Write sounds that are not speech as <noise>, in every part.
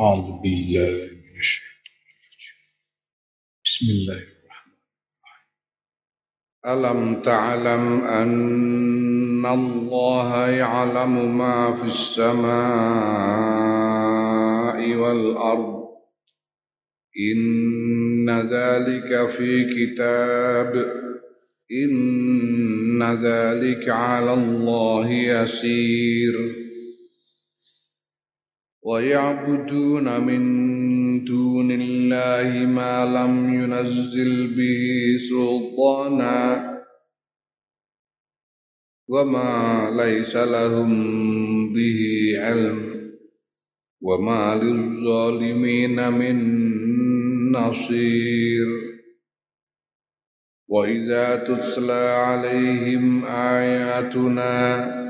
أعوذ بالله من الشيطان بسم الله الرحمن الرحيم. ألم تعلم أن الله يعلم ما في السماء والأرض؟ إن ذلك في كتاب. إن ذلك على الله يسير. ويعبدون من دون الله ما لم ينزل به سلطانا. وما ليس لهم به علم. وما للظالمين من نصير. وإذا تتلى عليهم آياتنا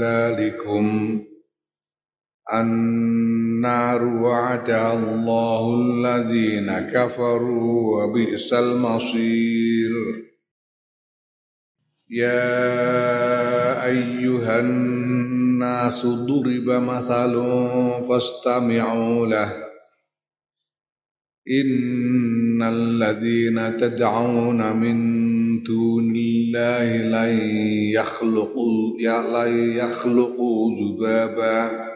ذلكم النار وعدها الله الذين كفروا وبئس المصير. يا أيها الناس ضرب مثل فاستمعوا له. إن الذين تدعون من دون الله لن يخلقوا لن يخلقوا ذبابا.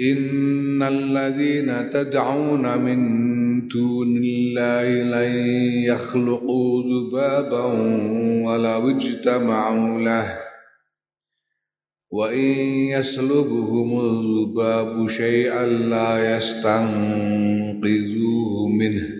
إن الذين تدعون من دون الله لن يخلقوا ذبابا ولو اجتمعوا له. وإن يسلبهم الذباب شيئا لا يستنقذوه منه.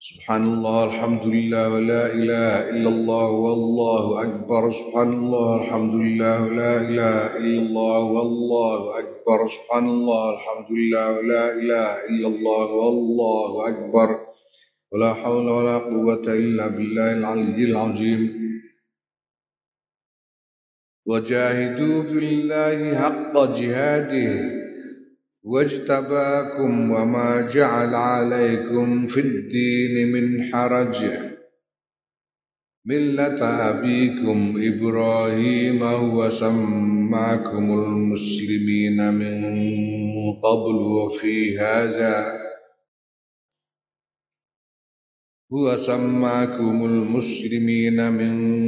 سبحان الله الحمد لله ولا إله إلا الله والله أكبر. سبحان الله الحمد لله ولا إله إلا الله والله أكبر. سبحان الله الحمد لله ولا إله إلا الله والله أكبر. ولا حول ولا قوة إلا بالله العلي العظيم. وجاهدوا في الله حق جهاده. واجتباكم وما جعل عليكم في الدين من حرج. ملة أبيكم إبراهيم وسماكم المسلمين من قبل وفي هذا. هو سماكم المسلمين من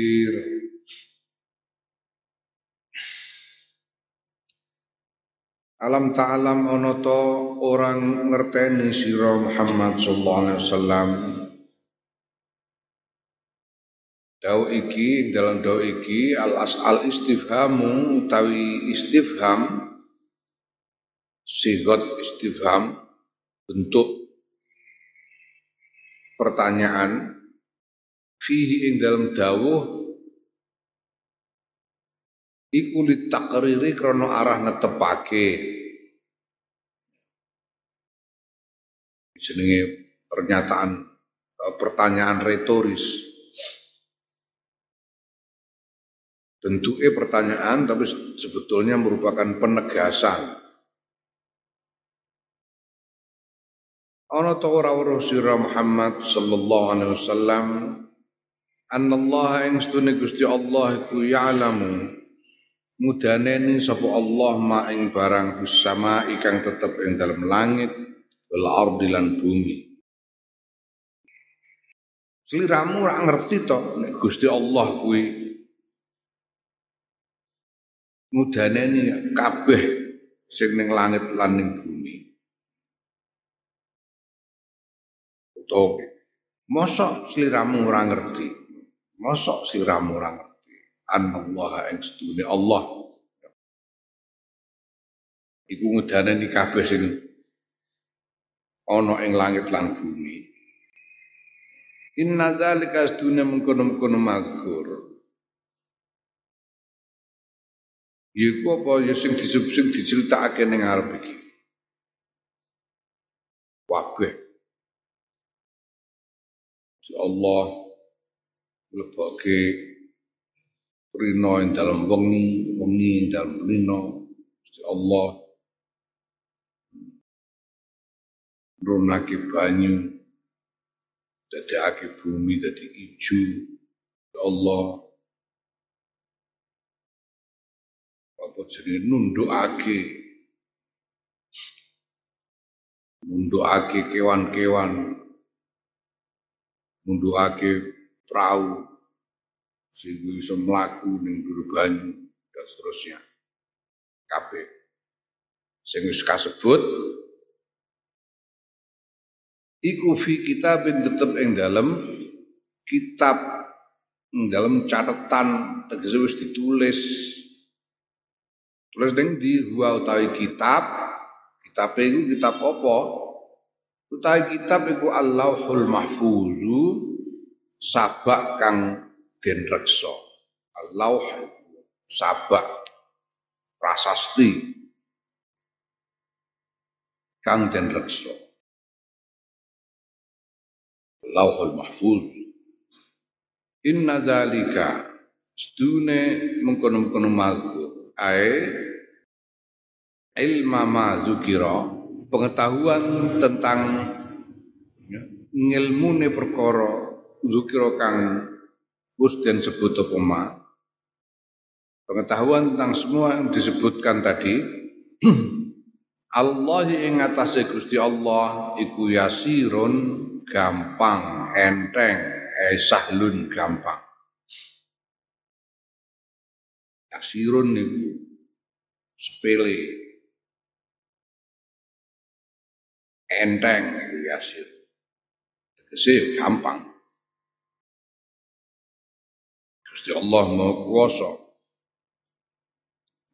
Alam ta'alam ono to orang ngerteni sira Muhammad sallallahu alaihi wasallam. Dau iki dalam dau iki al asal istifhamu utawi istifham sigot istifham bentuk pertanyaan fihi ing dalam dawuh iku litakriri krana arah netepake. Jenenge pernyataan eh, pertanyaan retoris. Bentuknya pertanyaan tapi sebetulnya merupakan penegasan. Ana ta ora sira Muhammad sallallahu alaihi wasallam annallaha ing Gusti Allah iku ya'lamu mudaneni sapa Allah ma ing barang bersama ikang tetep ing dalam langit wal ardi lan bumi Seliramu ora ngerti to nek Gusti Allah kuwi mudaneni kabeh sing ning langit lan ning bumi. Toke. Mosok sliramu ora ngerti. Mosok sliramu ora. Allah ing sedune Allah. Iku ngudane kabeh sing ana ing langit lan bumi. Inna dzalika sedune mengkono-mengkono mazkur. Iku apa ya sing disebut diceritakake ning arep iki. Kabeh Allah lebokke rino ing dalam wengi, wengi ing dalam rino. Allah. Runake banyu dadekake bumi dadi ijo. Allah. Apa jenenge? Nundukake. Nundukake kewan-kewan. Ngunduhake perahu sehingga bisa melaku ning dhuwur banyu dan seterusnya. Kabeh. Sing wis kasebut iku fi kitabin tetep ing dalem kitab ing dalem catatan tegese wis ditulis. Tulis ning di huwa utawi kitab. Kitab iku kitab apa? Utawi kitab iku Allahul Mahfuzu sabak kang den reksa. Allah sabak prasasti kang den reksa. Lauhul Mahfuz. Inna dzalika stune mengkono-mengkono mazkur ae ilma ma zukira pengetahuan tentang ngilmune perkara zukira kang wis den sebut apa pengetahuan tentang semua yang disebutkan tadi <clears throat> Allah ing atase Gusti Allah iku yasirun gampang enteng eh sahlun gampang yasirun niku sepele enteng yasir. Tegese gampang. Gusti Allah mau kuasa.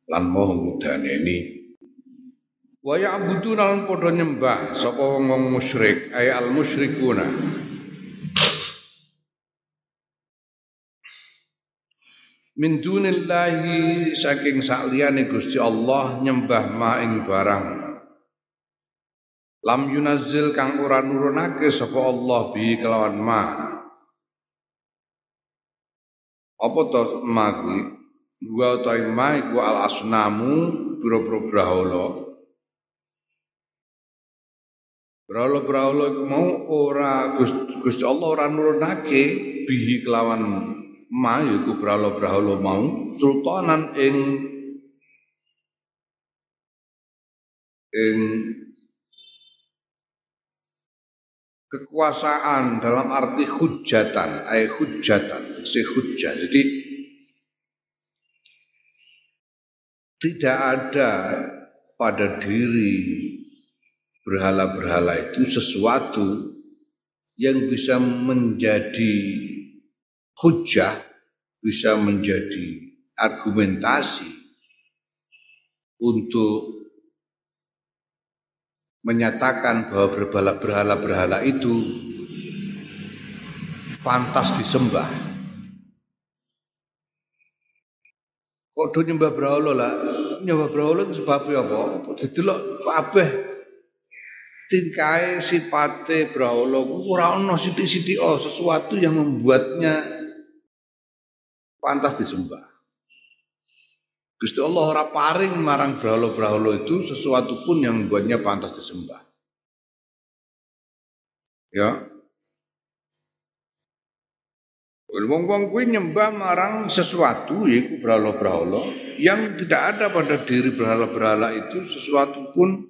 Lan mau ngudaneni wa ya'buduna lan padha nyembah sapa wong musyrik ay al musyrikuna. Min dunillahi saking sakliyane Gusti Allah nyembah ma ing barang. Lam yunazil kang ora nurunake sapa Allah bi kelawan ma apa to ma kuwi? Wa ta ma iku al asnamu pira-pira brahala. Brahala-brahala iku mau ora Gusti Allah ora nurunake bihi kelawan ma iku brahala-brahala mau sultanan ing ing kekuasaan dalam arti hujatan, ay hujatan, si hujah. Jadi tidak ada pada diri berhala-berhala itu sesuatu yang bisa menjadi hujah, bisa menjadi argumentasi untuk menyatakan bahwa berhala-berhala itu pantas disembah. Kok do nyembah berhala lah? Nyembah berhala itu sebabnya apa? Didelok kabeh tingkai sipate berhala ora ana sithik-sithik oh, sesuatu yang membuatnya pantas disembah. Gusti Allah ora paring marang berhala-berhala itu sesuatu pun yang membuatnya pantas disembah. Ya. Wong-wong kuwi nyembah marang sesuatu yaitu berhala-berhala yang tidak ada pada diri berhala-berhala itu sesuatu pun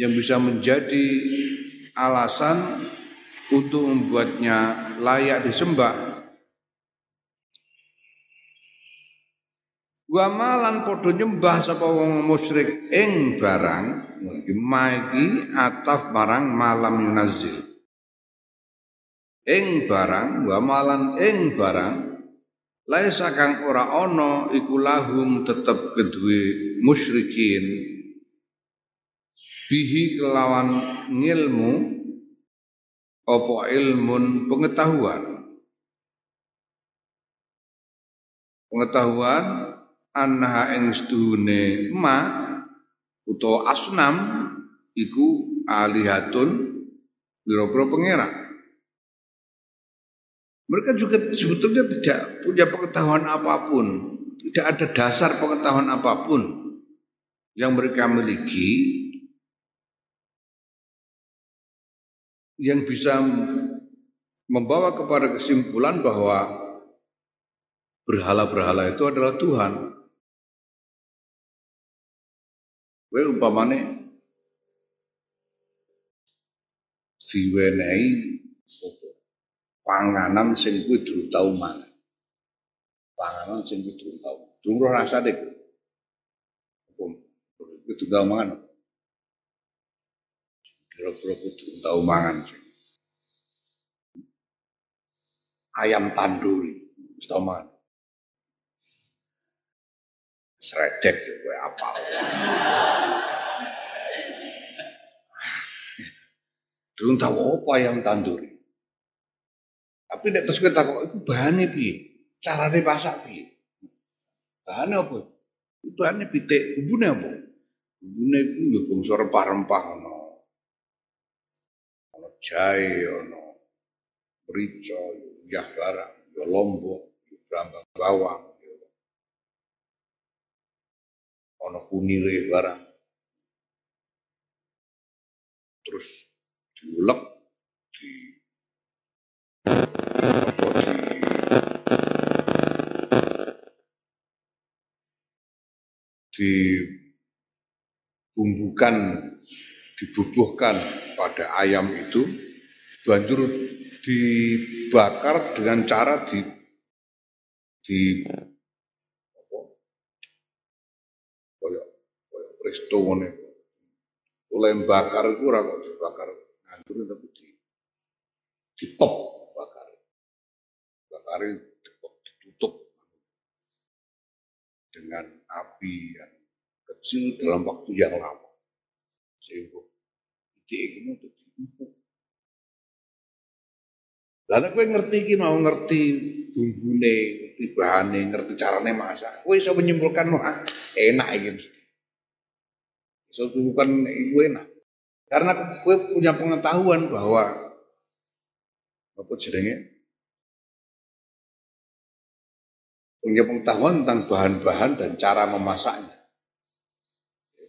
yang bisa menjadi alasan untuk membuatnya layak disembah Wa malan padha nyembah sapa wong musyrik ing barang iki ataf barang malam yunazil. Ing barang wa malan ing barang laisa kang ora ana iku lahum tetep kedue musyrikin bihi kelawan ngilmu apa ilmun pengetahuan pengetahuan anha ing sedune ma utawa asnam iku alihatun biro-biro pangeran. Mereka juga sebetulnya tidak punya pengetahuan apa pun, tidak ada dasar pengetahuan apa pun yang mereka miliki yang bisa membawa kepada kesimpulan bahwa berhala-berhala itu adalah Tuhan. Kowe umpamane diwenehi panganan sing kuwi durung tau mangan. Panganan sing kuwi durung tau. Durung roh rasane. Kuwi durung tau mangan. Kira-kira durung tau mangan sing. Ayam tanduri, wis tau mangan. Sredek kowe apa? Durung tahu apa yang tanduri. Tapi nek terus kita kok itu bahannya piye? Carane masak piye? Bahannya apa? Bahannya pitik, bumbune apa? Bumbune iku ya bangsa rempah-rempah ana. Ana jahe, ana merica, ya barang, ya lombok, ya brambang bawang, ana kunire barang. Terus diulek di apa di dibumbukan dibubuhkan pada ayam itu banjur dibakar dengan cara di di presto ngene. Oleh bakar iku ora kok dibakar ngandur tapi di ditop bakar. Bakar ditutup dengan api yang kecil dalam waktu yang lama. Sehingga ide itu empuk. Lalu kowe ngerti iki mau ngerti bumbune, ngerti bahane, ngerti carane masak. Kowe iso menyimpulkan ah, enak mesti. Suatu bukan ibu enak. Karena gue punya pengetahuan bahwa apa jenenge punya pengetahuan tentang bahan-bahan dan cara memasaknya.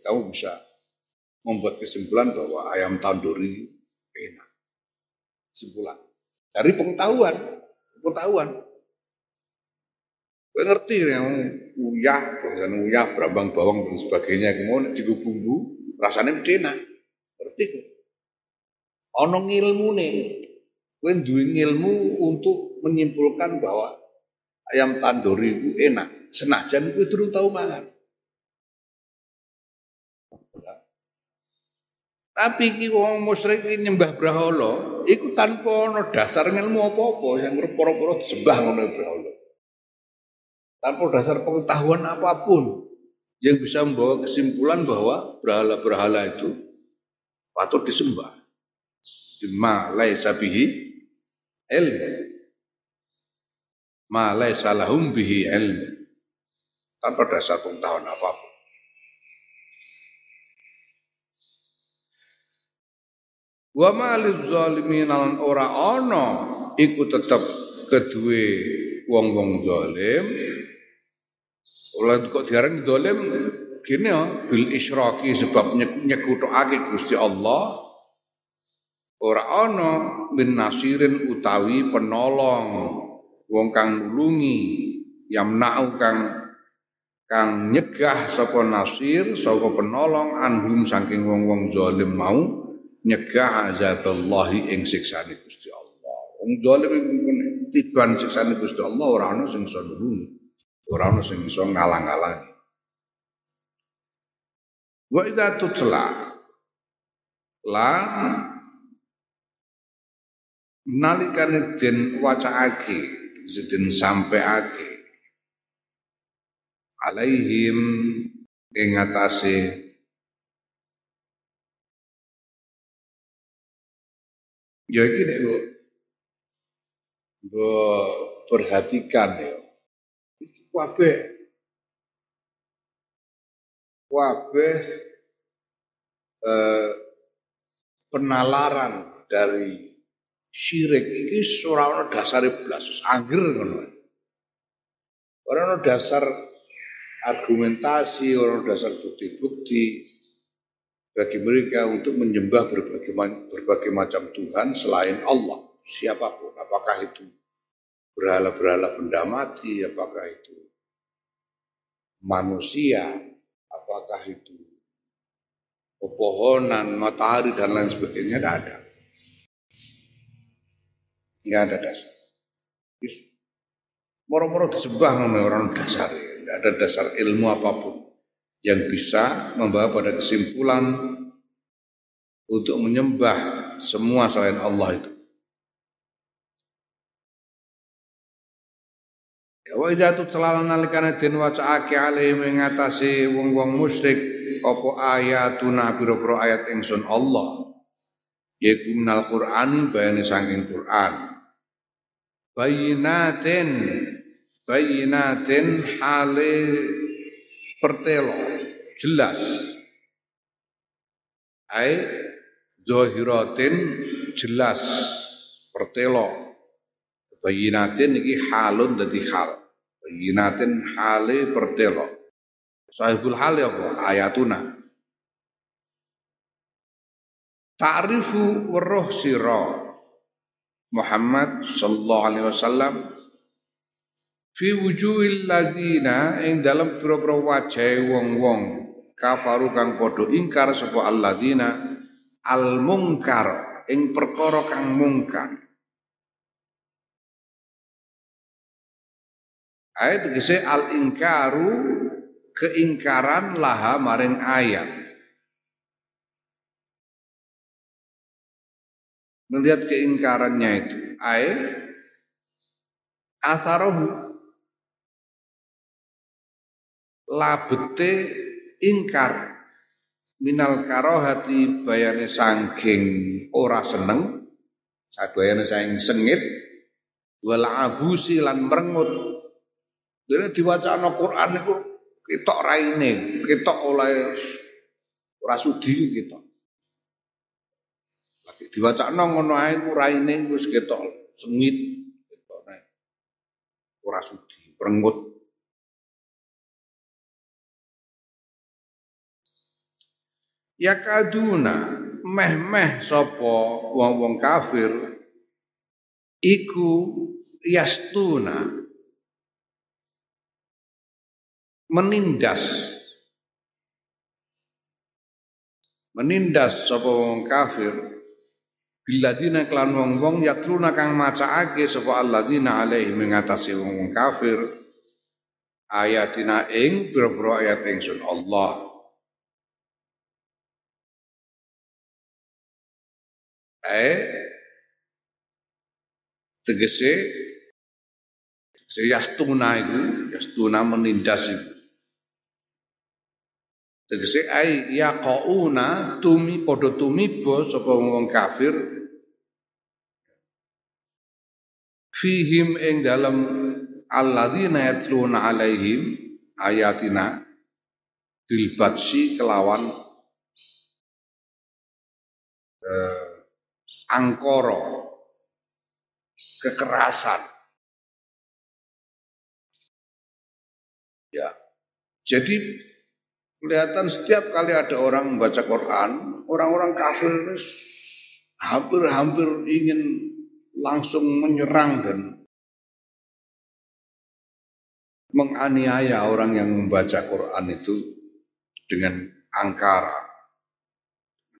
Kamu bisa membuat kesimpulan bahwa ayam tanduri enak. Kesimpulan dari pengetahuan, pengetahuan. Gue ngerti yang uyah, uyah, berambang bawang dan sebagainya. Kemudian bumbu, rasanya enak. Ngerti gue. Ono nih. Gue duwe ilmu untuk menyimpulkan bahwa ayam tandori itu enak. Senajan gue turun tahu mangan. Tapi ki wong musyrik nyembah brahala, iku tanpa ana dasar ilmu apa-apa yang poro-poro disembah ngono brahala tanpa dasar pengetahuan apa pun yang bisa membawa kesimpulan bahwa berhala-berhala itu patut disembah. Ma laisa bihi ilmu. Ma laisa lahum bihi ilmu. Tanpa dasar pengetahuan apa pun. Wa ma zalimin ora ana iku tetep kedue wong-wong zalim oleh kok diarani dolim ya bil isyraki sebab nyekutake Gusti Allah ora ana min nasirin utawi penolong wong kang nulungi yamna'u kang kang nyegah sapa nasir sapa penolong anhum saking wong-wong zalim mau nyegah azaballahi ing siksane Gusti Allah wong zalim tiban siksane Gusti Allah ora ana sing iso nulungi Ora ono sing iso ngalang-alangi. Wa idza tutla lan nalikane den wacaake den sampeake alaihim ing atase ya iki nek perhatikan ya. Kabeh kabeh eh, penalaran dari syirik ini ora ana dasare blas angger ngono. Ora ana dasar argumentasi, ora ana dasar bukti-bukti bagi mereka untuk menyembah berbagai, berbagai macam Tuhan selain Allah, siapa pun, apakah itu berhala-berhala benda mati, apakah itu manusia, apakah itu pepohonan, matahari dan lain sebagainya tidak ada. Tidak ada dasar. Moro-moro disembah namanya orang dasar, tidak ada dasar ilmu apa pun yang bisa membawa pada kesimpulan untuk menyembah semua selain Allah itu. Wa idza tutla nalikane den wacaake alaihim ing atase wong-wong musyrik apa ayatuna pira-pira ayat ingsun Allah? Yaiku minal Qur'an bayane saking Qur'an. Bayinatin bayinatin hale pertelo jelas. Ai zahiratin jelas pertelo. Bayinatin iki halun dadi hal Bayinatin hale pertelo. Sahibul hale apa? Ayatuna. Ta'rifu weruh sira Muhammad sallallahu alaihi wasallam fi wujuhil ladina ing dalam pira-pira wajah wong-wong kafaru kang padha ingkar sapa alladzina al mungkar ing perkara kang mungkar Ayat tegese al ingkaru keingkaran laha maring ayat. Melihat keingkarannya itu, ayat asarohu labete ingkar. Minal karohati bayane sangking ora seneng sadayane saing sengit. Wal abusi lan merengut Dene diwacana Quran niku ketok raine, ketok oleh ora sudi ketok. Lagi diwacana ngono ae ku raine wis ketok sengit ketok nae. Ora sudi. Ya kaduna meh-meh sapa wong-wong kafir iku yastuna menindas. Menindas sapa wong kafir. Biladina klan wong-wong yatruna kang macaake sapa alladzina alaihi mengatasi wong kafir. Ayatina ing pira-pira ayat ingsun Allah. Eh tegese tegese yastuna iku yastuna menindas iku Tegese ai yaqauna tumi padha tumiba sapa wong kafir? Fihim ing dalam alladzina yatluna alaihim ayatina bil kelawan eh, angkoro kekerasan. Ya. Jadi kelihatan setiap kali ada orang membaca Quran orang-orang kafir hampir-hampir ingin langsung menyerang dan menganiaya orang yang membaca Quran itu dengan angkara,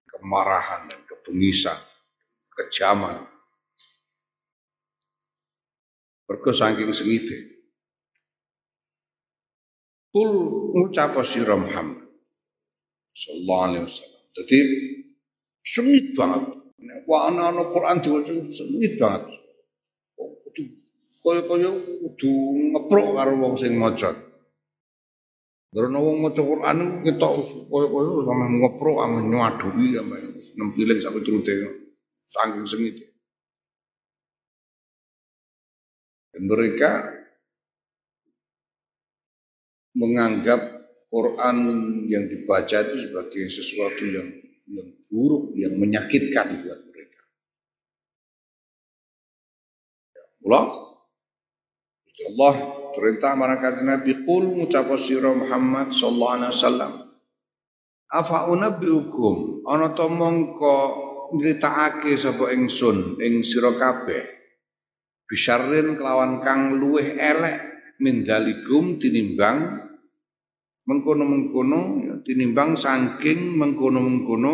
kemarahan dan kebengisan, kejaman. Mergo saking. Kul ngucap sira Muhammad sallallahu alaihi wasallam. Jadi sengit banget. Wah ana-ana Quran diwaca sengit banget kaya-kaya kudu ngeprok karo wong sing maca. Karena wong maca Quran kita kaya-kaya sama ngeprok sama nyadui sama nempiling sampai turute saking sengit. Dan mereka menganggap Quran yang dibaca itu sebagai sesuatu yang yang buruk, yang menyakitkan buat mereka. Allah Allah perintah marang Nabi qul ngucap sira Muhammad sallallahu alaihi wasallam. Afa unabbiukum? Ana to mongko nyritakake sapa ingsun ing sira kabeh. Bisyarrin kelawan kang luweh elek mindalikum tinimbang mengkono-mengkono ya, tinimbang saking mengkono-mengkono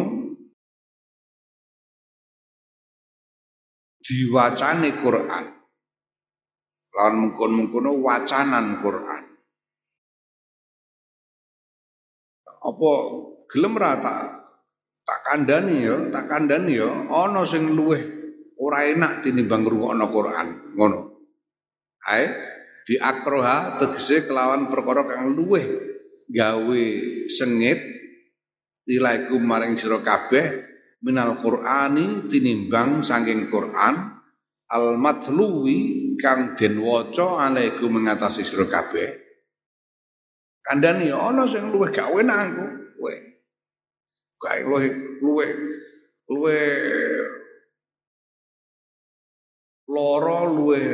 diwacane Quran lawan mengkon-mengkono wacanan Quran. Apa gelem ra tak tak ya, tak kandhani ya ana sing luweh ora enak tinimbang ngrungokno Quran, ngono. Ae di akroha tegese kelawan perkara kang luweh gawe sengit ilaikum maring sira kabeh minal Qur'ani tinimbang saking Quran al matluwi kang den waca alaiku mengatasi sira kabeh. Kandhane ana sing luwih gak enak aku kowe gak luwih luwih luwih loro luwih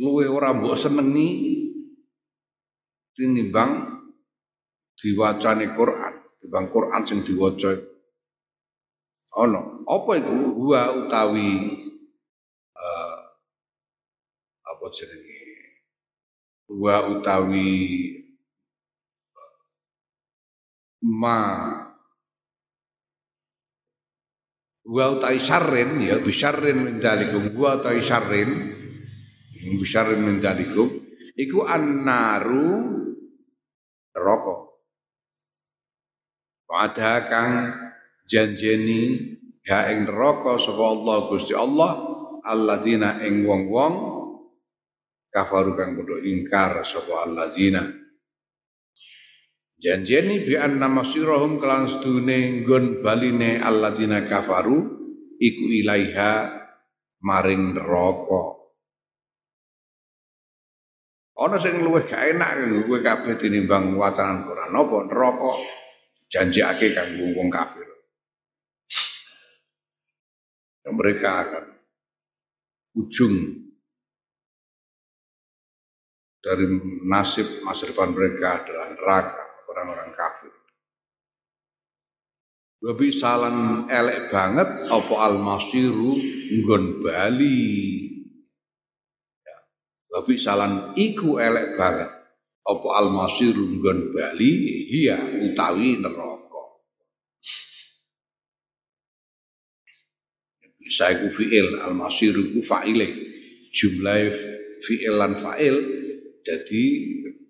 luwih ora mbok senengi tinimbang diwacane Quran, timbang Quran sing diwaca. Ono apa itu gua utawi uh, apa jenenge? Gua utawi ma gua utawi syarrin ya bisyarrin min dalikum gua utawi syarrin bisyarrin min dalikum iku annaru rokok. Pada kang janjeni ya ing neraka sapa Allah Gusti Allah alladzina ing wong-wong kafaru kang padha ingkar sapa alladzina. Janjeni bi anna masirahum kelan sedune nggon baline alladzina kafaru iku ilaiha maring neraka ana sing luwih gak enak kanggo kowe kabeh tinimbang wacanan Quran apa neraka janjiake kanggo wong kafir mereka akan ujung dari nasib masa depan mereka adalah neraka orang-orang kafir. Lebih salan elek banget apa al-masiru nggon Bali. Lebih salan iku elek banget apa al-masiru nggon Bali iya utawi neraka. Saiku fi'il al-masir iku fa'ile. Jumlah fi'il lan fa'il jadi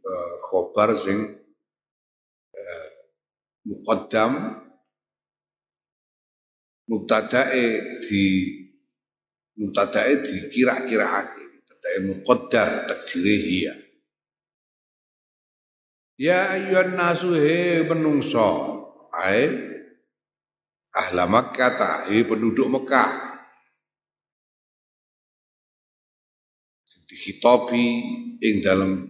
uh, khobar sing uh, muqaddam mubtadae di mubtadae di mubtadae muqaddar takdire hiya. Ya ayyuhan nasu he menungso. Ae ahla Makkah ta? He penduduk Mekah. Dihitopi ing dalam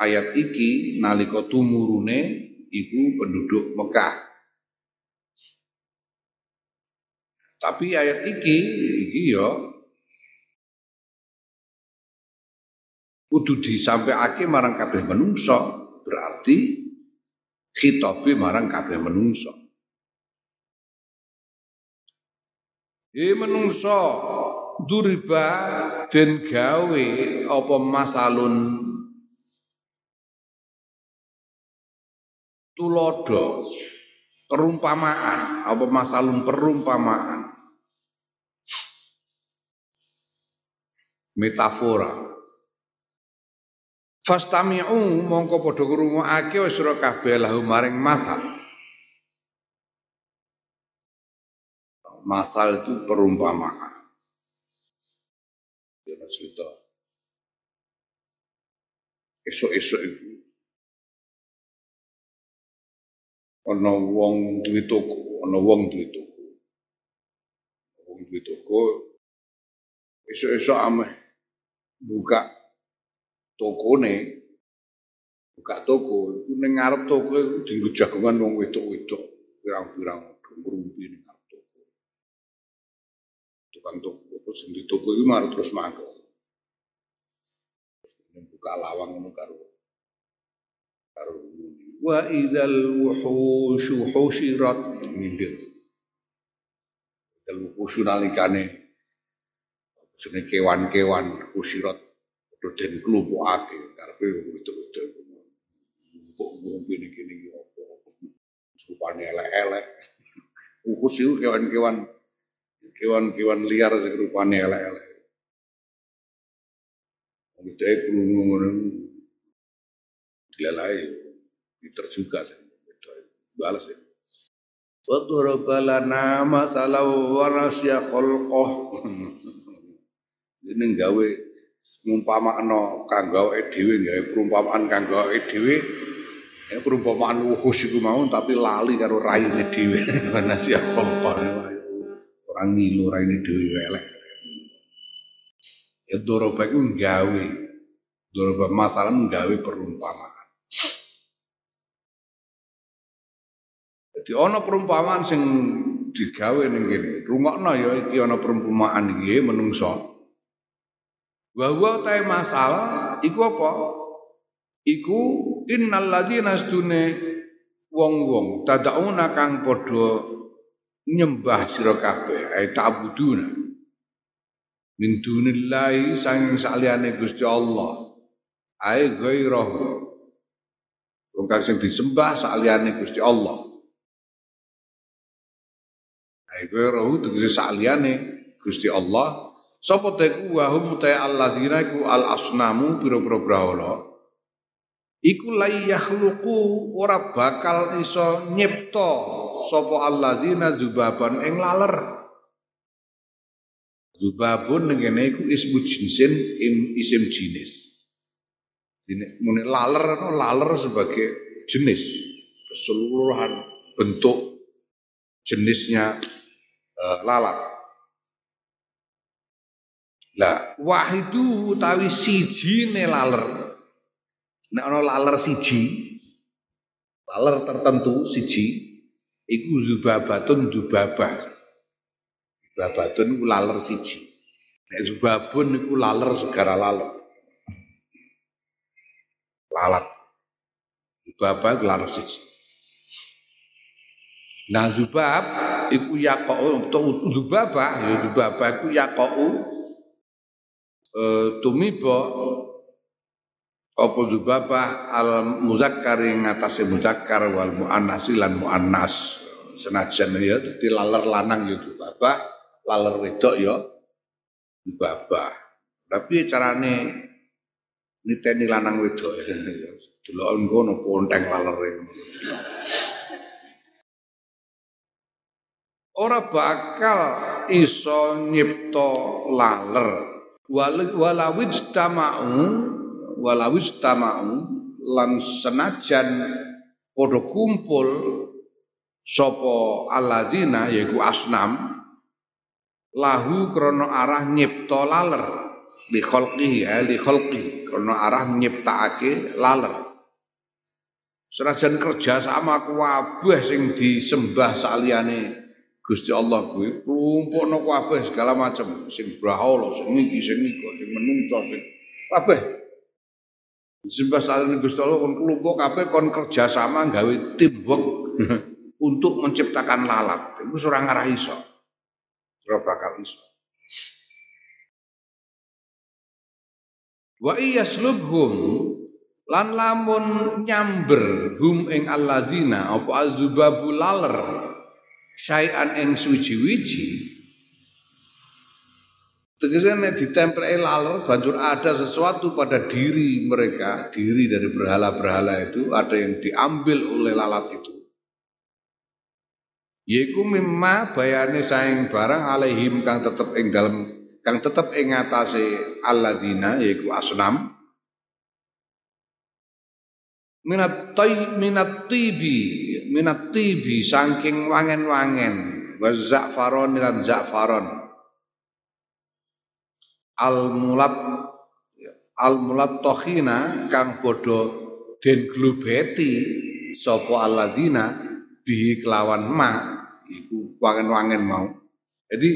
ayat iki nalika tumurune iku penduduk Mekah. Tapi ayat iki iki ya kudu disampaiake marang kabeh menungso, berarti khitabe marang kabeh menungso. E menungso duriba den gawe apa masalun? Tulodo perumpamaan apa masalun perumpamaan? Metafora Fastami'u mongko padha ngrungokake sira kabeh lahu maring masal. Masal itu perumpamaan. Ya cerita. Esok-esok itu ana wong duwe toko, ana wong duwe toko. Wong duwe toko esok-esok ameh buka tokone buka toko iku ning ngarep toko iku dienggo jagongan wong wedok-wedok pirang-pirang ngrumpi ning ngarep toko. Tukang toko apa sing di toko iku marah terus mangkok. Buka lawang ngono karo karo wa idzal wuhushu husyirat mindil idzal wuhushu nalikane sene kewan-kewan husyirat padha den klumpukake karepe wedok-wedok kok ngombe iki iki apa rupane elek-elek wuhus itu kewan-kewan kewan-kewan liar sing rupane elek-elek Gitu ya, ngono dilalai Pinter juga sih. Balas ya. Wa daraba masalah wa nasya khalqah. <laughs> Ini gawe ngumpamakno kanggo awake dhewe gawe perumpamaan kanggo awake dhewe. Ya perumpamaan wuhus iku mau tapi lali karo raine dhewe. <laughs> Nasya khalqah. Orang ngilu raine dhewe elek. Ya doroba iku gawe. Doroba masalah gawe perumpamaan. Jadi ana perumpamaan sing digawe ning kene. Rungokno ya iki ana perumpamaan iki menungso. Wa huwa ta masal iku apa? Iku innal ladzina astune wong-wong tadauna kang padha nyembah sira kabeh ay ta'buduna. Min dunillahi sanging saliyane Gusti Allah. Ay ghairahu. Wong kang sing disembah saliyane Gusti Allah. Iku rohu tegese saliyane Gusti Allah sapa te ku wa hum ta alladzina iku al asnamu pira-pira brahala iku la yakhluqu ora bakal iso nyipta sapa alladzina zubaban ing laler Zubabun ngene iku ismu jinsin im isim jinis. Ini muni laler no, laler sebagai jenis keseluruhan bentuk jenisnya uh, lalat. Lah wahidu utawi siji ne laler. Nek ana laler siji, laler tertentu siji iku zubabatun zubabah. Zubabatun iku laler siji. Nek zubabun iku laler segara laler. Lalat. Zubabah iku laler siji. Nah zubab iku yaqau dzubabah ya dzubabah iku yaqau e, tumiba apa dzubabah al muzakkar ing atase muzakkar wal muannas lan muannas. Senajan ya dadi laler lanang ya dzubabah laler wedok ya dzubabah tapi carane niteni lanang wedok? <laughs> Delok ngono ponteng lalere ora bakal iso nyipta laler walawij tamau walawij tamau lan senajan padha kumpul sapa alladzina yaiku asnam lahu krana arah nyipta laler li khalqihi ya li khalqi krana arah nyiptakake laler. Senajan kerja sama kabeh sing disembah saliyane Gusti Allah kuwi klumpukno kabeh segala macam sing brahala sing iki sing iki sing menungso sing kabeh disembah saliyane Gusti Allah kon kelompok kabeh kon kerja sama gawe teamwork <laughs> untuk menciptakan lalat. Itu ora ngarah iso. Ora bakal iso. Wa iyaslubhum lan lamun nyamber hum ing alladzina apa azubabu laler syai'an ing suci-wiji Tegasnya nek ditempel laler banjur ada sesuatu pada diri mereka, diri dari berhala-berhala itu ada yang diambil oleh lalat itu. Yaiku mimma bayane saing barang alaihim kang tetep ing dalem kang tetep ing ngatasé alladzina yaiku asnam. Minat tay minat tibi minat tibi saking wangen-wangen. Wa za'faron lan za'faron. Al mulat al mulat tohina kang bodo den glubeti sapa alladzina bihi kelawan ma iku wangen-wangen mau. Jadi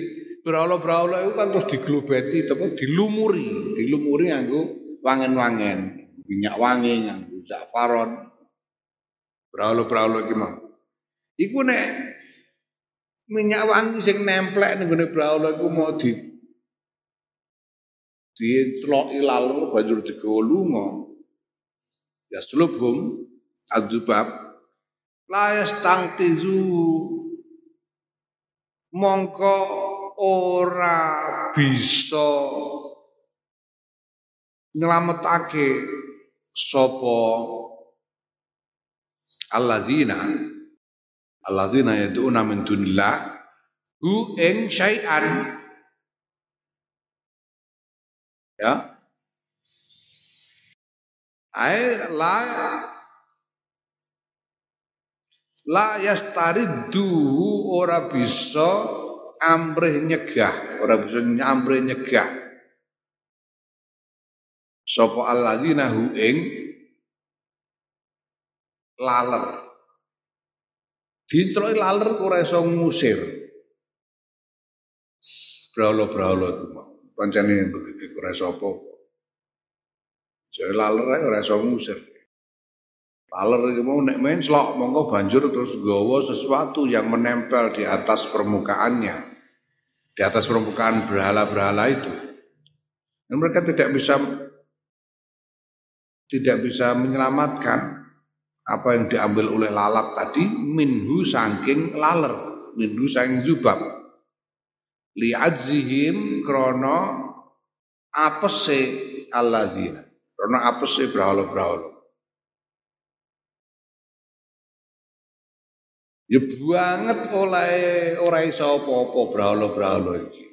berawal-berawal itu kan terus diglubeti tapi dilumuri. Dilumuri nganggo wangen-wangen. Minyak wangi nganggo Za'faron. Braulo-braulo iki mau. Iku nek minyak wangi sing nemplek ning gone braulo iku mau di diceloki lalu banjur digawa lunga. Ya sulubhum adzubab la yastangtizu mongko ora bisa nyelametake sapa alladzina alladzina yad'una min dunillah. Hu ing syai'an. Ya. Ay la la yastariddu ora bisa amrih nyegah. Ora bisa amrih nyegah. Sapa alladzina hu ing laler. Ditroki laler ora iso ngusir. Braula-braula itu pancene begitu ora iso apa jadi laler ora iso ngusir. Laler itu mau nek main selok monggo banjur terus gawa sesuatu yang menempel di atas permukaannya. Di atas permukaan berhala-berhala itu. Dan mereka tidak bisa tidak bisa menyelamatkan apa yang diambil oleh lalat tadi minhu saking laler minhu saking zubab li'adzihim krono apese alladzina krono apese brahala-brahala Ya banget oleh ora iso apa-apa brahala-brahala iki.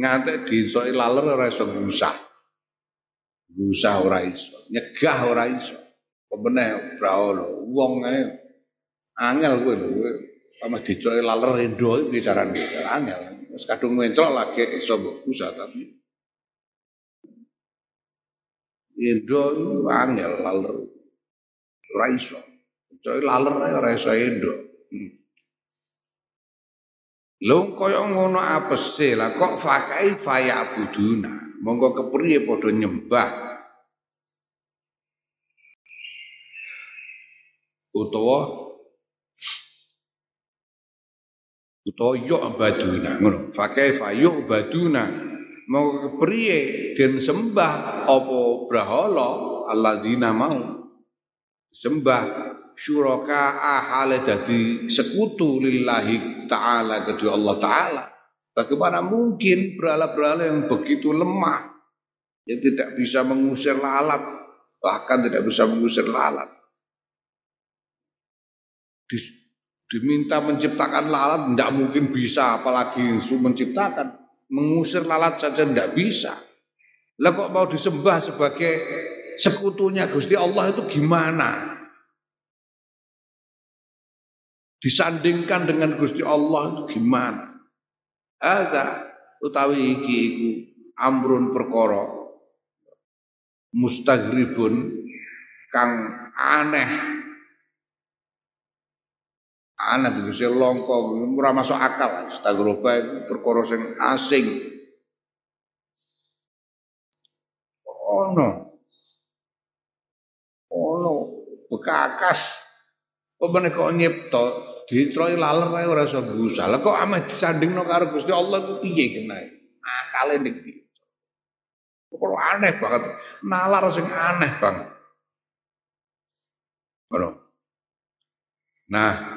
Ngantek laler ora iso ngusah. Usah ora iso, nyegah ora iso. Pemeneh braolo, wong ae angel kowe lho. Sama dicoke laler endo iki carane angel. Wis kadung menclok lagi iso usah tapi endo angel laler ora iso. Coy laler ora iso endo. Lho kaya ngono apese lah kok fakai faya buduna. Monggo kepriye padha nyembah utawa utawa yu'baduna ngono. Fa kaifa yu'baduna mau kepriye den sembah apa brahala? Alladzina mau sembah syuraka ahale dadi sekutu lillahi taala kedua Allah taala. Bagaimana mungkin berhala-berhala yang begitu lemah yang tidak bisa mengusir lalat bahkan tidak bisa mengusir lalat diminta menciptakan lalat tidak mungkin bisa apalagi menciptakan mengusir lalat saja tidak bisa lah kok mau disembah sebagai sekutunya Gusti Allah itu gimana? Disandingkan dengan Gusti Allah itu gimana? Ada utawi iki iku amrun perkara mustaghribun kang aneh aneh bisa longko ora masuk akal stagroba itu perkara sing asing ono ono bekakas Pemene kok nyipta ditroi laler ae ora iso busa. Lah kok ameh disandingno karo Gusti Allah ku piye kenae? Akale ning ndi? Aneh banget. Nalar sing aneh banget. Ngono. Nah,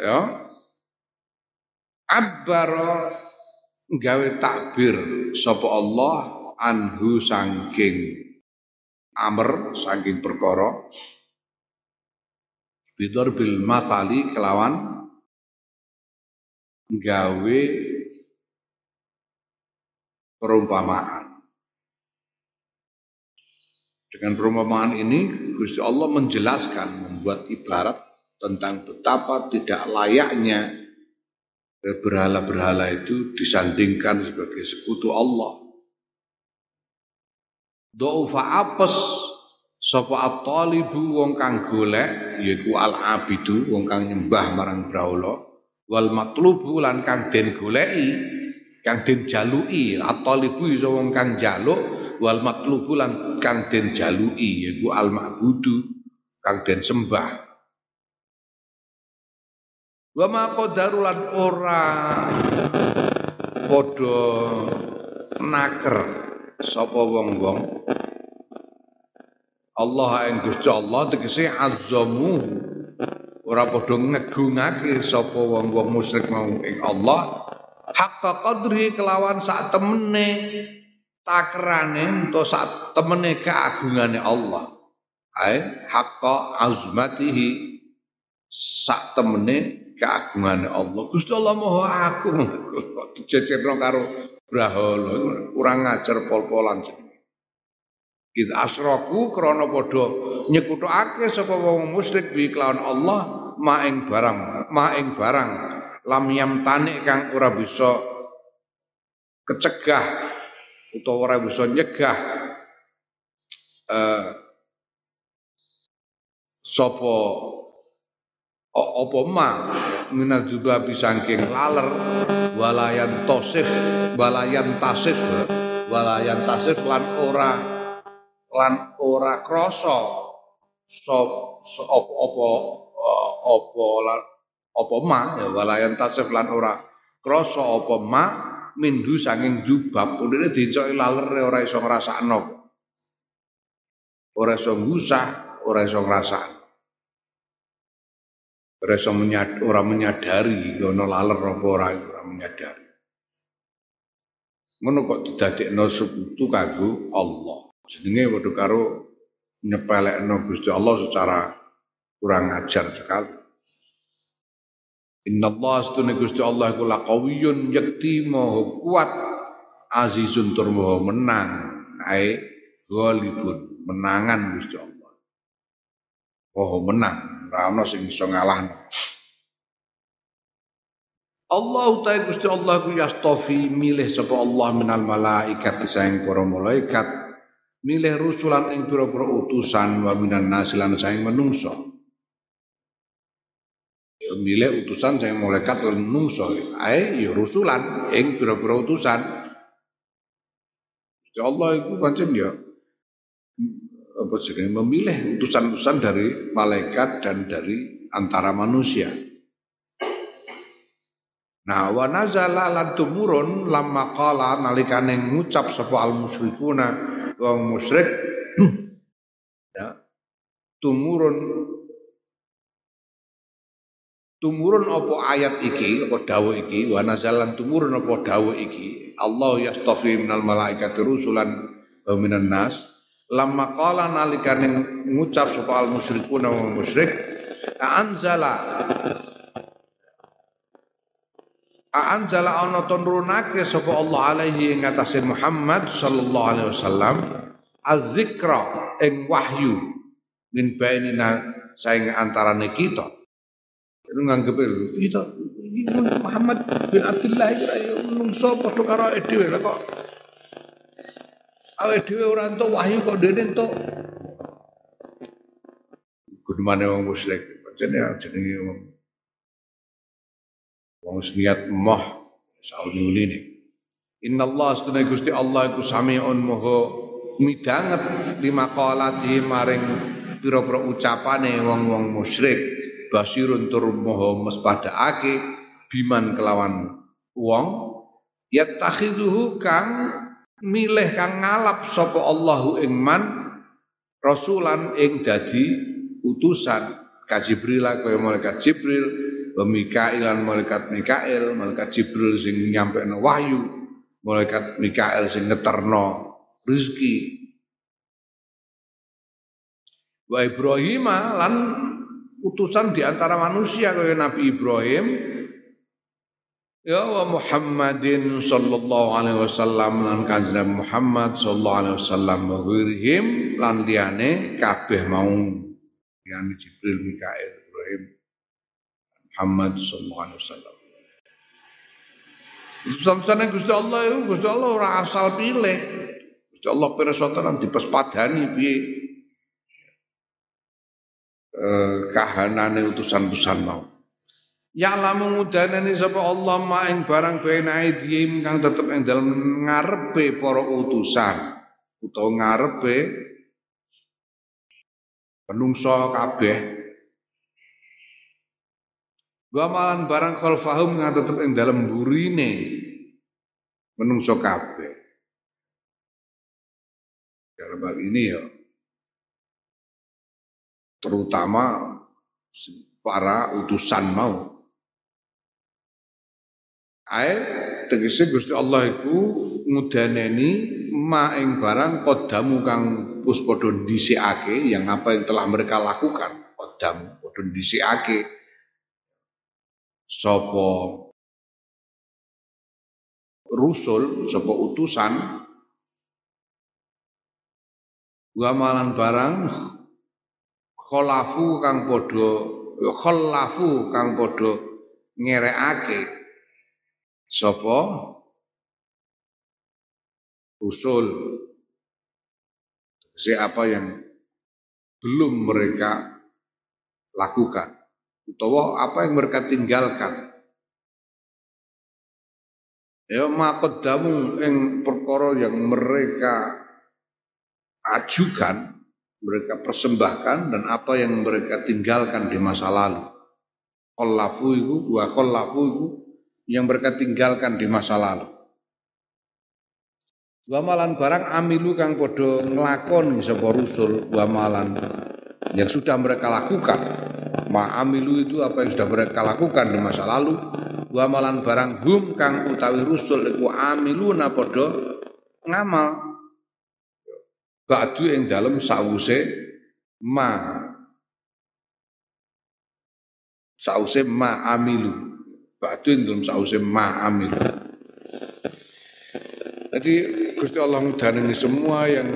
ya. Abbara gawe takbir sapa Allah anhu sangking amr saking perkara. Bidor bil matali kelawan gawe perumpamaan. Dengan perumpamaan ini Gusti Allah menjelaskan membuat ibarat tentang betapa tidak layaknya berhala-berhala itu disandingkan sebagai sekutu Allah. Dhaufa apes sapa at-talibu wong kang golek yaiku al-abidu wong kang nyembah marang brahala wal matlubu lan kang den goleki kang den jaluki. At-talibu iso wong kang jaluk wal matlubu lan kang den jaluki yaiku al-ma'budu kang den sembah wa ma qadaru lan ora padha naker sapa wong-wong. Allah ing Gusti Allah tegese azzamu ora padha ngegungake sapa wong-wong musyrik mau ing Allah. Hakka qadri kelawan sak temene takrane ento sak temene keagungane Allah. Ae hakka azmatihi sak temene keagungane Allah. Gusti Allah Maha Agung. Dijejerno karo brahala kurang ngajar pol-polan kita asroku krana padha nyekutukake sapa wong musyrik bi kelawan Allah maing barang maing barang lam yam tanik kang ora bisa kecegah utawa ora bisa nyegah eh sapa apa ma minal jubabi saking laler walayan tosif walayan tasif walayan tasif lan ora lan ora krasa. Sop apa apa apa apa ma ya walayan tasif lan ora krasa. Apa ma minhu saking jubab. Kudune dicoki laler ora iso ngrasakno. Ora iso ngusah ora iso ngrasakno Rasa menyad, orang menyadari ono laler apa ora ora menyadari. Ngono kok didadekno sekutu kanggo Allah. Jenenge padha karo nyepelekno Gusti Allah secara kurang ajar sekali. Inna Allah astune Gusti Allah iku laqawiyyun yakti maha kuat azizun tur maha menang ae ghalibun menangan Gusti Allah. Maha menang ora ana sing iso ngalahno. Allah utai Gusti Allah ku yastofi milih sapa Allah minal malaikat saing para malaikat milih rusulan ing pira-pira utusan wa minan nasilan saing menungso. Ya, milih utusan saing malaikat lan menungso ae ya rusulan ing pira-pira utusan. Gusti Allah iku pancen ya apa jenenge memilih utusan-utusan dari malaikat dan dari antara manusia. Nah, wa nazala lan tumurun lamma qala nalikane ngucap sapa al musyrikuna wong musyrik ya tumurun tumurun apa ayat iki apa dawuh iki wa nazalan tumurun apa dawuh iki Allah yastafi minal malaikati rusulan wa minan nas lamma qala nalikane ngucap sapa al musyrikuna wa musyrik anzala Aanzala ana tunrunake sapa Allah alaihi ing Muhammad sallallahu alaihi wasallam az-zikra ing wahyu min bainina saing antarane kita. Itu nganggep kita Muhammad bin Abdullah iki ra menungso padha karo dhewe kok awake dhewe ora entuk wahyu kok dene entuk. Gudmane wong musyrik. Jenenge jenenge wong wong niat moh sauni ini Inna Allah astuna Gusti Allah iku samiun moho midanget lima qalati maring pira-pira ucapane wong-wong musyrik. Basirun tur moho mespadakake biman kelawan wong. Yattakhidhuhu kang milih kang ngalap sapa Allahu ing man rasulan ing dadi utusan. Ka Jibril kaya malaikat Jibril wa Mikail lan malaikat Mikail. Malaikat Jibril sing nyampekno wahyu malaikat Mikail sing ngeterno rezeki. Wa Ibrahim lan utusan di antara manusia kaya Nabi Ibrahim Ya wa Muhammadin sallallahu alaihi wasallam lan kanjeng Muhammad sallallahu alaihi wasallam wa ghirihim lan liyane kabeh mau yang Jibril Mikail Ibrahim Muhammad sallallahu alaihi wasallam Samsane Gusti Allah itu Gusti Allah ora asal pilih. Gusti Allah pirsa tenan dipespadani piye eh, kahanane utusan-utusan mau. Ya lamu ngudanani sapa Allah ma ing barang bena aidhim kang tetep ing dalem ngarepe para utusan. Utawa ngarepe penungso kabeh. Wa malan barang khalfahum kang tetep ing dalem burine menungso kabeh. Dalam hal ini ya terutama para utusan mau Ae tegese Gusti Allah iku ngudaneni ma ing barang kodamu kang wis padha dhisikake yang apa yang telah mereka lakukan. Kodam padha dhisikake sapa rusul sapa utusan. Wa malan barang kholafu kang padha kholafu kang padha ngerekake Sopo? Usul. Siapa yang belum mereka lakukan? Utawa apa yang mereka tinggalkan? Ya makodamu yang perkara yang mereka ajukan mereka persembahkan dan apa yang mereka tinggalkan di masa lalu. Khallafu itu wa khallafu itu yang mereka tinggalkan di masa lalu. Wa malan barang amilu kang padha nglakoni sapa rusul wa malan yang sudah mereka lakukan. Ma amilu itu apa yang sudah mereka lakukan di masa lalu. Wa malan barang hum kang utawi rusul iku amiluna padha ngamal. Ba'du ing dalem sause ma sause ma amilu Ba'dun dalam sause ma'amil. Jadi Gusti Allah ini semua yang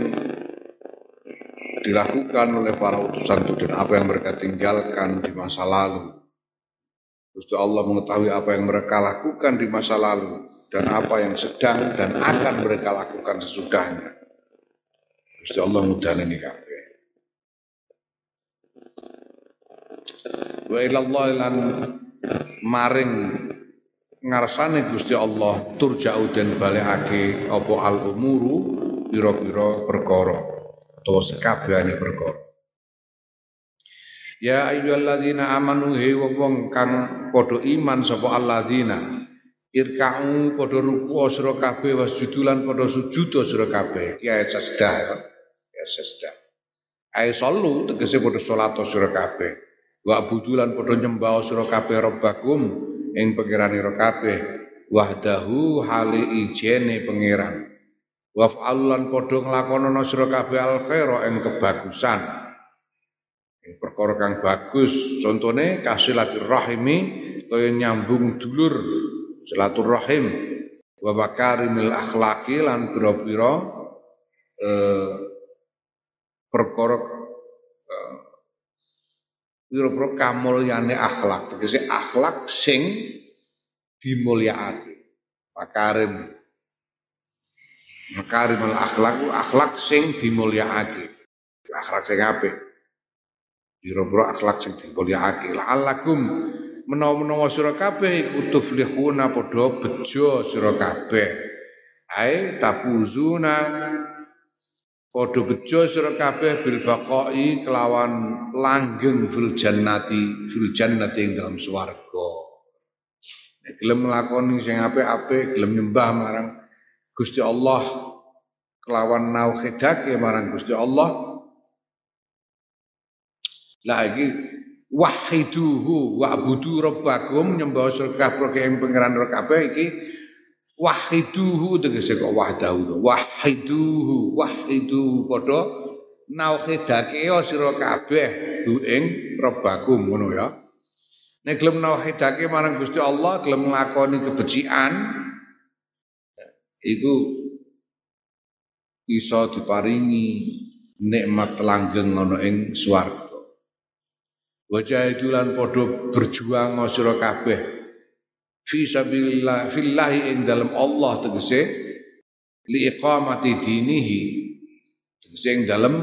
dilakukan oleh para utusan itu dan apa yang mereka tinggalkan di masa lalu. Gusti Allah mengetahui apa yang mereka lakukan di masa lalu dan apa yang sedang dan akan mereka lakukan sesudahnya. Gusti Allah ini kabeh. Wa ilallah maring ngarsane Gusti Allah turja'u den balekake apa al umuru pira-pira perkara utawa sekabehane perkara. Ya ayyuhalladzina amanu he wong kang padha iman sapa alladzina irka'u padha ruku sira kabeh wasjudulan padha sujud sira kabeh. Ya sajdah ya. Sajdah Ai sallu tegese padha salat sira kabeh wa budulan padha nyembah sira kabeh rabbakum ing pangeranira kabeh. Wahdahu hali ijene pangeran. Wa fa'alan padha nglakonana sira kabeh al khaira ing kebagusan. Ing perkara kang bagus contone kasilatir rahimi kaya nyambung dulur silaturahim wa makarimil akhlaqi lan pira-pira eh, perkara pira-pira kamulyane akhlak. Tegese akhlak sing dimulyakake. Makarim. Makarimul akhlak akhlak sing dimulyakake. Akhlak sing apik. Pira-pira akhlak sing dimulyakake. La'allakum menawa-menawa sira kabeh iku tuflihuna padha bejo sira kabeh. Ae tapuzuna padha bejo sira kabeh bil baqai kelawan langgeng fil jannati fil jannati ing dalam swarga. Nek gelem nglakoni sing apik-apik gelem nyembah marang Gusti Allah kelawan nauhidake marang Gusti Allah. Lagi wahiduhu wa'budu rabbakum nyembah sira kabeh pangeran kabeh iki wahiduhu tegese kok wahdahu wahiduhu wahiduhu padha nauhidake sira kabeh du ing rabbakum ngono ya. Nek gelem nauhidake marang Gusti Allah gelem nglakoni kebencian iku iso diparingi nikmat langgeng ana ing swarga. Wajah lan podo berjuang sira kabeh fi sabilillah fillahi ing dalam Allah tegese li iqamati dinihi tegese ing dalam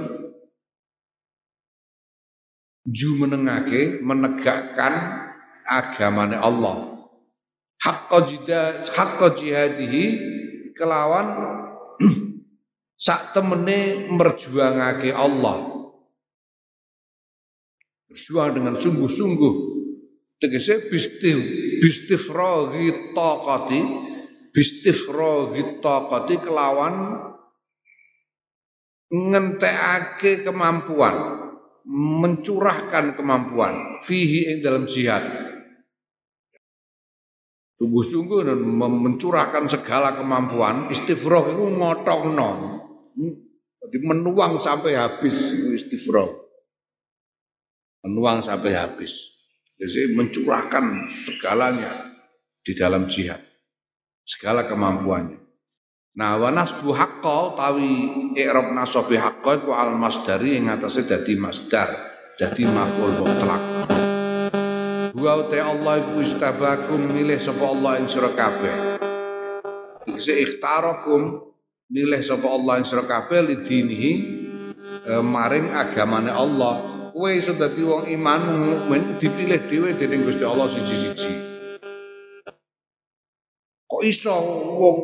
ju menengake menegakkan agamane Allah. Haqqa jida haqqa jihadihi kelawan <clears throat> sak temene merjuangake Allah. Berjuang dengan sungguh-sungguh tegese bistif bistifraghi taqati bistifraghi taqati kelawan ngentekake kemampuan mencurahkan kemampuan fihi ing dalam jihad. Sungguh-sungguh mencurahkan segala kemampuan istifrah itu ngotongno. Jadi menuang sampai habis istifrah menuang sampai habis. Jadi mencurahkan segalanya di dalam jihad. Segala kemampuannya. Nah, wa nasbu haqqo tawi i'rab nasabi haqqo iku al masdari yang atasnya dadi masdar, dadi maf'ul mutlak. Wa te Allah iku istabakum milih sapa Allah ing sira kabeh. Iki ikhtarakum milih sapa Allah ing sira kabeh lidinihi e, maring agamane Allah kowe iso dadi wong iman mukmin dipilih dhewe dening Gusti Allah siji-siji. Kok iso wong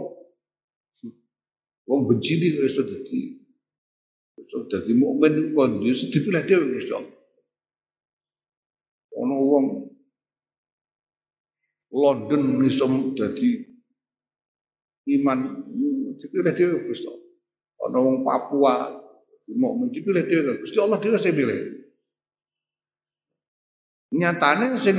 wong benci iki iso dadi iso dadi mukmin kok dipilih dhewe Gusti Allah. Ono wong London iso dadi iman dipilih dhewe Gusti Allah. Ono wong Papua mau dipilih dhewe Gusti Allah dhewe sing pilih. Nyatane sing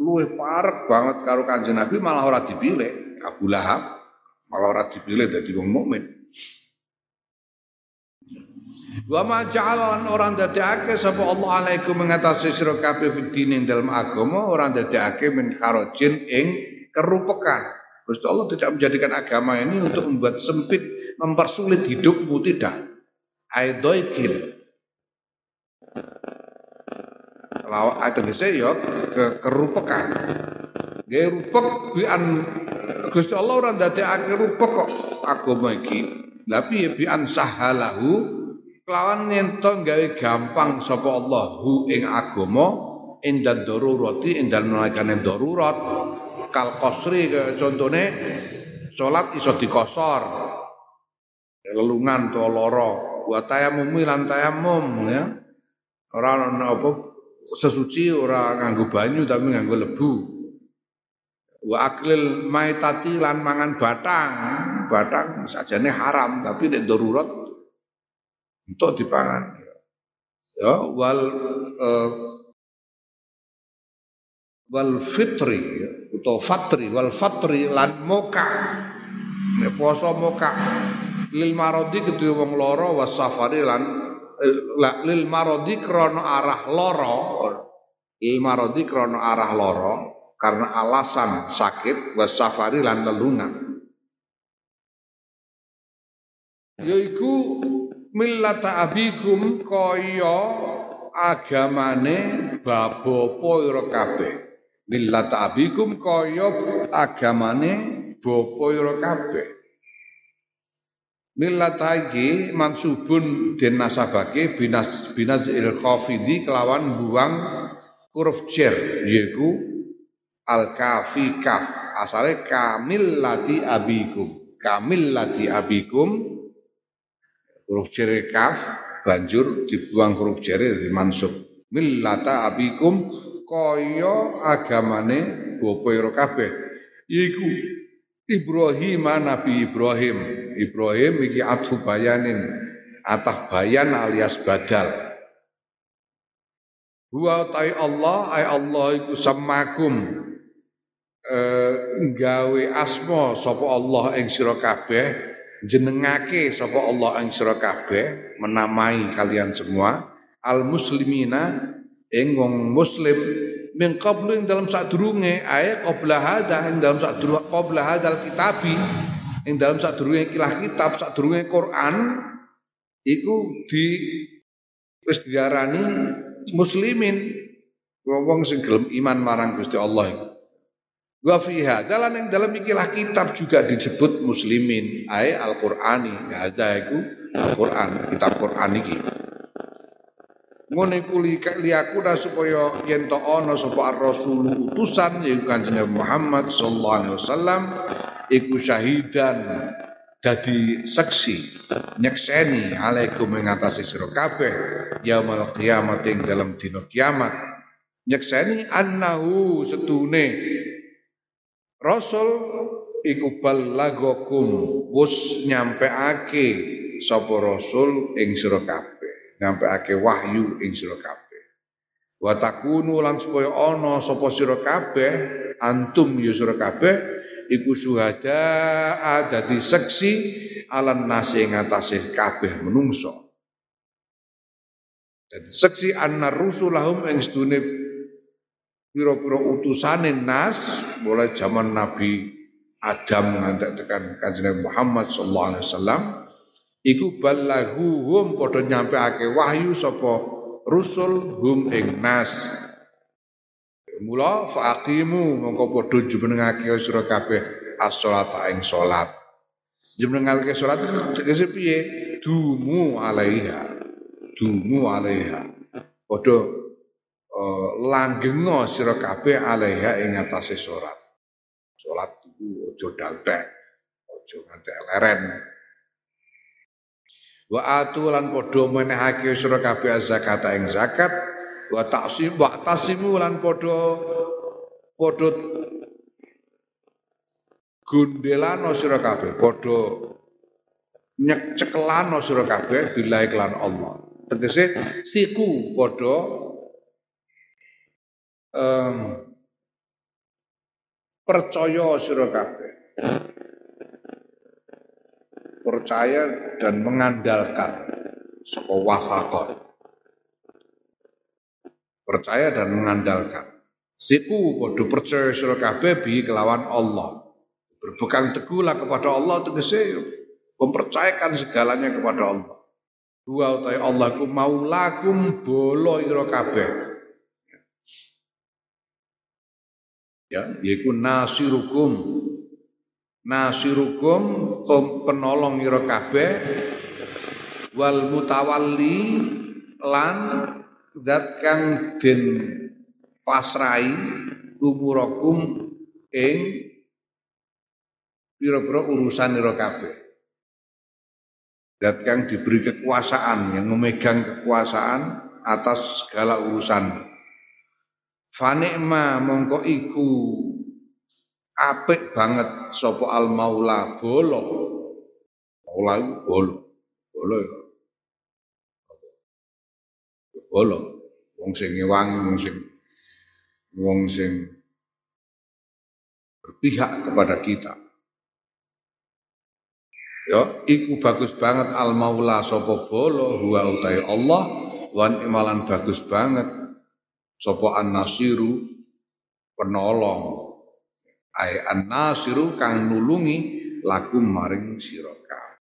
luwih parek banget karo Kanjeng Nabi malah ora dipilih. Abu Lahab malah ora dipilih dadi wong mukmin. Wa ma ja'alan orang dadekake sapa Allah alaikum mengatasi sira kabeh fidin dalam agama orang dadekake min kharajin ing kerupekan. Gusti Allah tidak menjadikan agama ini untuk membuat sempit, mempersulit hidupmu tidak. Aidoikin lawa tegese ya ke, kerupekan. Nggih rupek bian Gusti Allah ora ndadekake rupek kok agama iki. Lah piye bian sahalahu kelawan nyento gawe gampang sapa Allah hu ing agama indan darurati indal nalikane darurat kal qasri contone salat iso dikosor lelungan to lara wa tayamum lan tayamum ya ora ana apa sesuci ora nganggo banyu tapi nganggo lebu. Wa aklil maitati lan mangan batang. Batang sajane haram tapi nek darurat untuk dipangan. Ya, wal uh, wal fitri ya, atau fatri wal fatri lan moka. Nek poso moka lil marodi kedua wong loro was safari lan lil marodi krono arah loro. Lil marodi krono arah loro karena alasan sakit wasafari lan lelungan. Yaiku millata abikum kaya agamane babopo ira kabeh. Millata abikum kaya agamane bapa ira kabeh millata iki mansubun den nasabake binas binas il khafidi kelawan buang huruf jer yaiku al kafi kaf asale kamil lati abikum. Kamil lati abikum. Huruf jere kaf banjur dibuang huruf jere dari mansub. Millata abikum kaya agamane bapa kabeh. Iku Ibrahim Nabi Ibrahim Ibrahim iki atfu bayanin atah bayan alias badal. Huwa tai Allah ay Allah iku samakum eh, gawe asma sapa Allah ing sira kabeh jenengake sapa Allah ing sira kabeh menamai kalian semua. Al muslimina ing wong muslim min qablu ing dalam sadurunge ae qabla hada ing dalam sadurunge qabla hadal kitabi ing dalam sadurunge kilah kitab sadurunge Quran iku di wis diarani muslimin wong-wong sing gelem iman marang Gusti Allah iku Wa dalam yang dalam ikilah kitab juga disebut muslimin ay Al-Qur'ani. Ada iku Al-Qur'an, kitab Qur'an iki. Ngono iku liyakuna supaya yen to ana sapa ar-rasul utusan yaiku Kanjeng Muhammad sallallahu alaihi wasallam iku syahidan. Dadi saksi nyekseni alaikum ing atase sira kabeh yaumul kiamat ing dalam dina kiamat. Nyekseni annahu setune Rasul iku balagokum wus nyampeake sapa rasul ing sira kabeh. Nyampeake wahyu ing sira kabeh. Wa takunu lan supaya ana sapa sira kabeh antum ya sira kabeh iku syuhada dadi seksi alan nasi atase kabeh menungso. Dadi seksi anna rusulahum ing sedune pira-pira utusane nas mulai zaman Nabi Adam ngantek tekan Kanjeng Muhammad sallallahu alaihi wasallam iku balaguhum padha nyampeake wahyu sapa rusul hum ing nas mula faqimu mongko padha jumenengake sira kabeh as-sholata ing salat jumenengake salat tegese piye dumu alaiha dumu alaiha padha uh, langgenga sira kabeh alaiha ing atase salat. Salat iku aja daltek, aja ngantek leren. Wa atu lan padha menehake sira kabeh zakat ing zakat wa taksim wa tasimu lan padha padha gundelano sira kabeh padha nyek cekelano sira kabeh billahi lan Allah. Tegese siku padha um, percaya sira kabeh. Percaya dan mengandalkan saka wasakon. Percaya dan mengandalkan. Siku padha percaya sira kabeh bi kelawan Allah. Berpegang teguhlah kepada Allah tegese mempercayakan segalanya kepada Allah. Wa utai Allah ku maulakum bolo ira kabeh. ya yaiku nasirukum nasirukum penolong ira kabeh wal mutawalli lan zat kang den pasrai umurakum ing pira-pira urusan ira kabeh zat kang diberi kekuasaan yang memegang kekuasaan atas segala urusan Fanikma mongko iku apik banget sapa al maula bolo. Maula bolo. Bolo ya. Bolo. Wong sing ngewangi, wong sing wong sing berpihak kepada kita. Ya, iku bagus banget al maula sapa bolo huwa utai Allah wan imalan bagus banget sapa an-nasiru penolong ai an-nasiru kang nulungi lakum maring sira